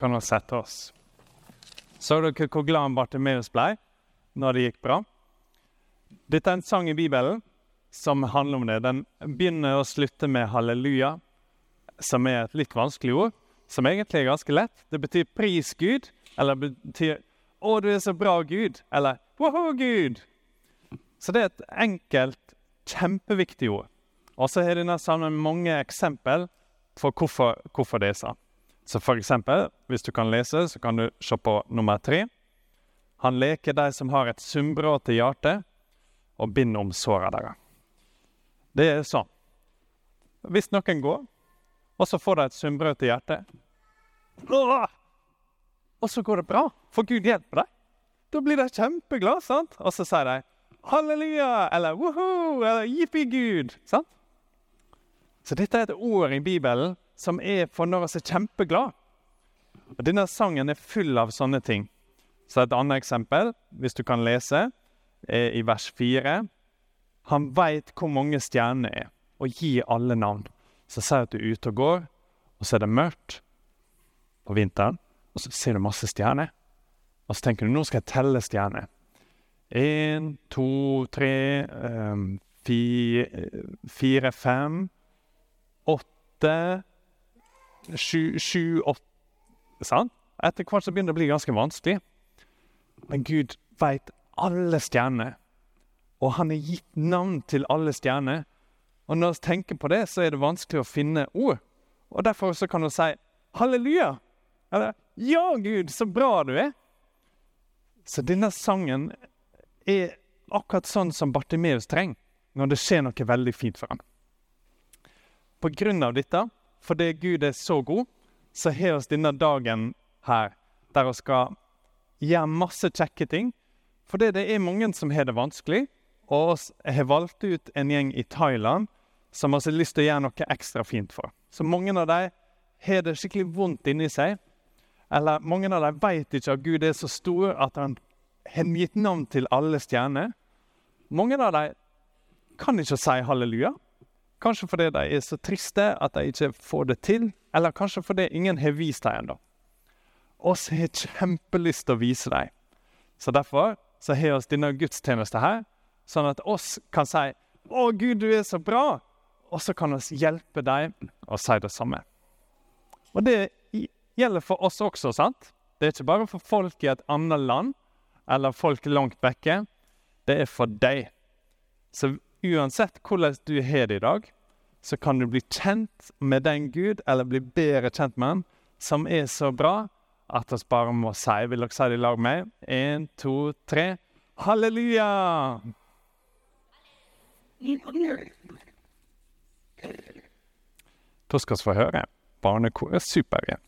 kan vi sette oss. Så dere hvor glad Bartimeus ble når det gikk bra? Dette er en sang i Bibelen som handler om det. Den begynner å slutte med halleluja, som er et litt vanskelig ord, som egentlig er ganske lett. Det betyr 'pris Gud', eller betyr 'Å, du er så bra, Gud', eller 'Woho, Gud'. Så det er et enkelt, kjempeviktig ord. Og så har denne salmen mange eksempel for hvorfor, hvorfor det er sånn. Så for eksempel, hvis du kan lese, så kan du se på nummer tre. Han leker de som har et sumbråte hjerte, og binder om såra deres. Det er sånn. Hvis noen går, og så får de et til hjertet Og så går det bra, for Gud hjelper deg. Da blir de kjempeglade, sant? Og så sier de halleluja, eller woho, eller jippi Gud. sant? Så dette er et ord i Bibelen som er for når vi er kjempeglade. Og Denne sangen er full av sånne ting. Så et annet eksempel, hvis du kan lese, er i vers 4. Han veit hvor mange stjerner er, og gir alle navn. Så sier at du er ute og går, og så er det mørkt på vinteren, og så ser du masse stjerner. Og så tenker du nå skal jeg telle stjerner. Én, to, tre, um, fire, fem, åtte Sju, åtte Sant? Etter hvert så begynner det å bli ganske vanskelig. Men Gud veit alle stjerner og han har gitt navn til alle stjerner. Og når vi tenker på det, så er det vanskelig å finne ord. Og derfor så kan du si halleluja. Eller ja, Gud, så bra du er. Så denne sangen er akkurat sånn som Bartimeus trenger når det skjer noe veldig fint for ham. På grunn av dette, fordi Gud er så god, så har vi denne dagen her der vi skal gjøre masse kjekke ting. Fordi det er mange som har det vanskelig, og vi har valgt ut en gjeng i Thailand som har lyst til å gjøre noe ekstra fint for. Så mange av dem har det skikkelig vondt inni seg. Eller mange av dem vet ikke at Gud er så stor at han har gitt navn til alle stjerner. Mange av dem kan ikke si halleluja. Kanskje fordi de er så triste at de ikke får det til. Eller kanskje fordi ingen har vist dem ennå. Vi har kjempelyst til å vise dem. Så derfor så har vi denne gudstjenesten her sånn at oss kan si 'Å, Gud, du er så bra', og så kan vi hjelpe dem å si det samme. Og det gjelder for oss også, sant? Det er ikke bare for folk i et annet land eller folk langt vekke. Det er for deg. Så uansett hvordan du har det i dag, så kan du bli kjent med den Gud, eller bli bedre kjent med han, som er så bra at vi bare må si Vil dere si det i lag med meg? Én, to, tre. Halleluja! Da skal vi få høre Barnekoret Superje.